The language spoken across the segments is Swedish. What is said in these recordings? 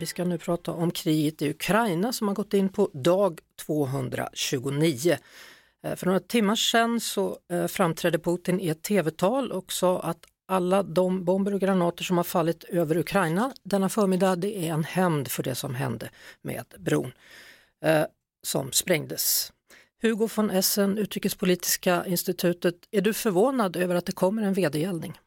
Vi ska nu prata om kriget i Ukraina som har gått in på dag 229. Eh, för några timmar sedan så eh, framträdde Putin i ett tv-tal och sa att alla de bomber och granater som har fallit över Ukraina denna förmiddag det är en hämnd för det som hände med bron eh, som sprängdes. Hugo von Essen, Utrikespolitiska institutet, är du förvånad över att det kommer en vedergällning?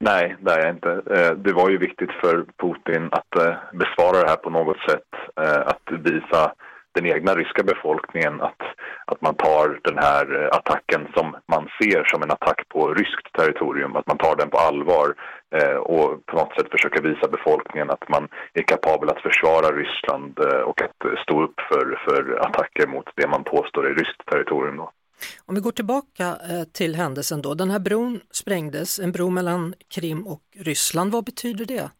Nej, det är jag inte. Eh, det var ju viktigt för Putin att eh, besvara det här på något sätt. Eh, att visa den egna ryska befolkningen att, att man tar den här attacken som man ser som en attack på ryskt territorium, att man tar den på allvar och på något sätt försöka visa befolkningen att man är kapabel att försvara Ryssland och att stå upp för, för attacker mot det man påstår är ryskt territorium. Då. Om vi går tillbaka eh, till händelsen då, den här bron sprängdes, en bro mellan Krim och Ryssland, vad betyder det?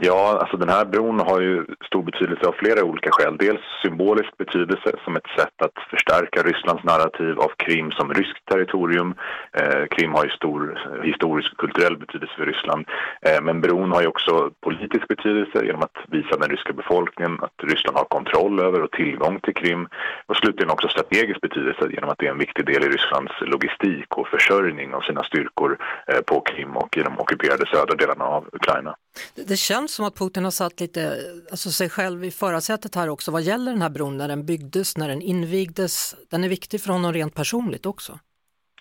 Ja, alltså den här bron har ju stor betydelse av flera olika skäl. Dels symbolisk betydelse som ett sätt att förstärka Rysslands narrativ av Krim som ryskt territorium. Eh, Krim har ju stor historisk och kulturell betydelse för Ryssland. Eh, men bron har ju också politisk betydelse genom att visa den ryska befolkningen att Ryssland har kontroll över och tillgång till Krim. Och slutligen också strategisk betydelse genom att det är en viktig del i Rysslands logistik och försörjning av sina styrkor eh, på Krim och i de ockuperade södra delarna av Ukraina. Det, det känns som att Putin har satt lite, alltså sig själv i förarsätet här också vad gäller den här bron när den byggdes, när den invigdes. Den är viktig för honom rent personligt också.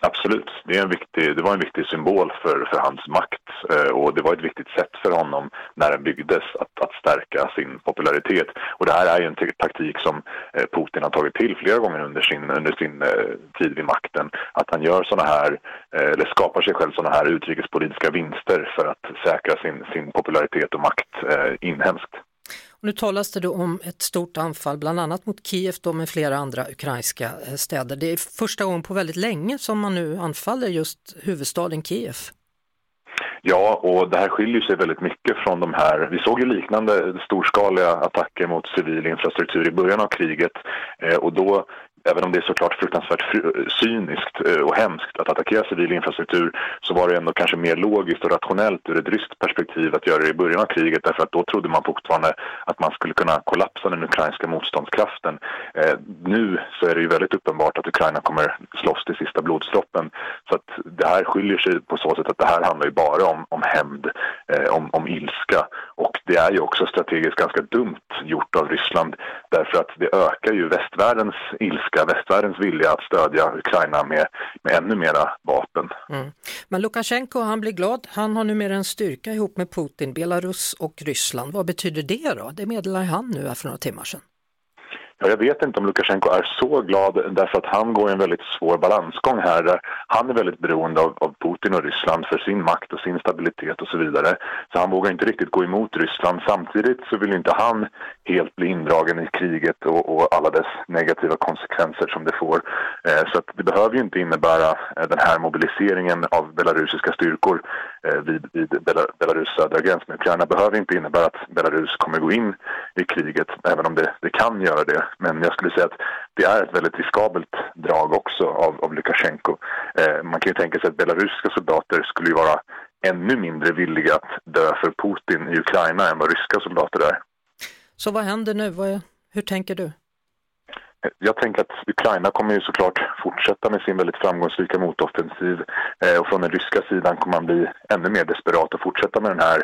Absolut, det, är en viktig, det var en viktig symbol för, för hans makt eh, och det var ett viktigt sätt för honom när den byggdes att, att stärka sin popularitet. Och det här är ju en taktik som eh, Putin har tagit till flera gånger under sin, under sin eh, tid vid makten. Att han gör såna här, eller skapar sig själv sådana här utrikespolitiska vinster för att säkra sin, sin popularitet och makt inhemskt. Nu talas det då om ett stort anfall, bland annat mot Kiev då med flera andra ukrainska eh, städer. Det är första gången på väldigt länge som man nu anfaller just huvudstaden Kiev. Ja, och det här skiljer sig väldigt mycket från de här. Vi såg ju liknande storskaliga attacker mot civil infrastruktur i början av kriget eh, och då Även om det är såklart fruktansvärt cyniskt eh, och hemskt att attackera civil infrastruktur så var det ändå kanske mer logiskt och rationellt ur ett ryskt perspektiv att göra det i början av kriget därför att då trodde man fortfarande att man skulle kunna kollapsa den ukrainska motståndskraften. Eh, nu så är det ju väldigt uppenbart att Ukraina kommer slåss till sista blodsdroppen. Så att det här skiljer sig på så sätt att det här handlar ju bara om, om hämnd, eh, om, om ilska. Och det är ju också strategiskt ganska dumt gjort av Ryssland därför att det ökar ju västvärldens ilska, västvärldens vilja att stödja Ukraina med, med ännu mera vapen. Mm. Men Lukasjenko han blir glad, han har numera en styrka ihop med Putin, Belarus och Ryssland. Vad betyder det då? Det meddelar han nu här för några timmar sedan. Ja, jag vet inte om Lukasjenko är så glad därför att han går en väldigt svår balansgång här. där Han är väldigt beroende av, av Putin och Ryssland för sin makt och sin stabilitet och så vidare. Så han vågar inte riktigt gå emot Ryssland. Samtidigt så vill inte han helt bli indragen i kriget och, och alla dess negativa konsekvenser som det får. Eh, så att det behöver ju inte innebära eh, den här mobiliseringen av belarusiska styrkor eh, vid, vid Bela- Belarus södra gräns med Ukraina behöver inte innebära att Belarus kommer gå in i kriget, även om det, det kan göra det. Men jag skulle säga att det är ett väldigt riskabelt drag också av, av Lukasjenko. Eh, man kan ju tänka sig att belarusiska soldater skulle ju vara ännu mindre villiga att dö för Putin i Ukraina än vad ryska soldater är. Så vad händer nu? Vad hur tänker du? Jag tänker att Ukraina kommer ju såklart fortsätta med sin väldigt framgångsrika motoffensiv eh, och från den ryska sidan kommer man bli ännu mer desperat och fortsätta med den här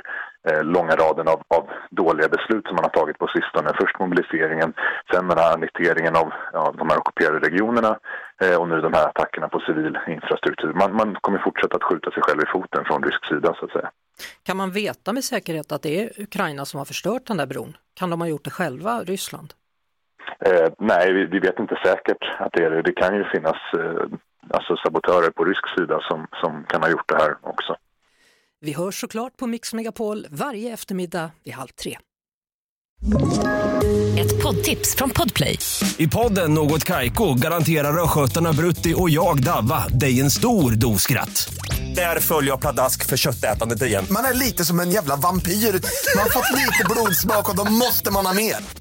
eh, långa raden av, av dåliga beslut som man har tagit på sistone. Först mobiliseringen, sen den här annekteringen av ja, de här ockuperade regionerna eh, och nu de här attackerna på civil infrastruktur. Man, man kommer fortsätta att skjuta sig själv i foten från rysk sida så att säga. Kan man veta med säkerhet att det är Ukraina som har förstört den där bron? Kan de ha gjort det själva, Ryssland? Eh, nej, vi, vi vet inte säkert att det är det. Det kan ju finnas eh, alltså sabotörer på rysk sida som, som kan ha gjort det här också. Vi hörs såklart på Mix Megapol varje eftermiddag vid halv tre. Ett poddtips från Podplay. I podden Något Kaiko garanterar östgötarna Brutti och jag, Davva, dig en stor dos skratt. Där följer jag pladask för köttätandet igen. Man är lite som en jävla vampyr. Man har fått lite blodsmak och då måste man ha mer.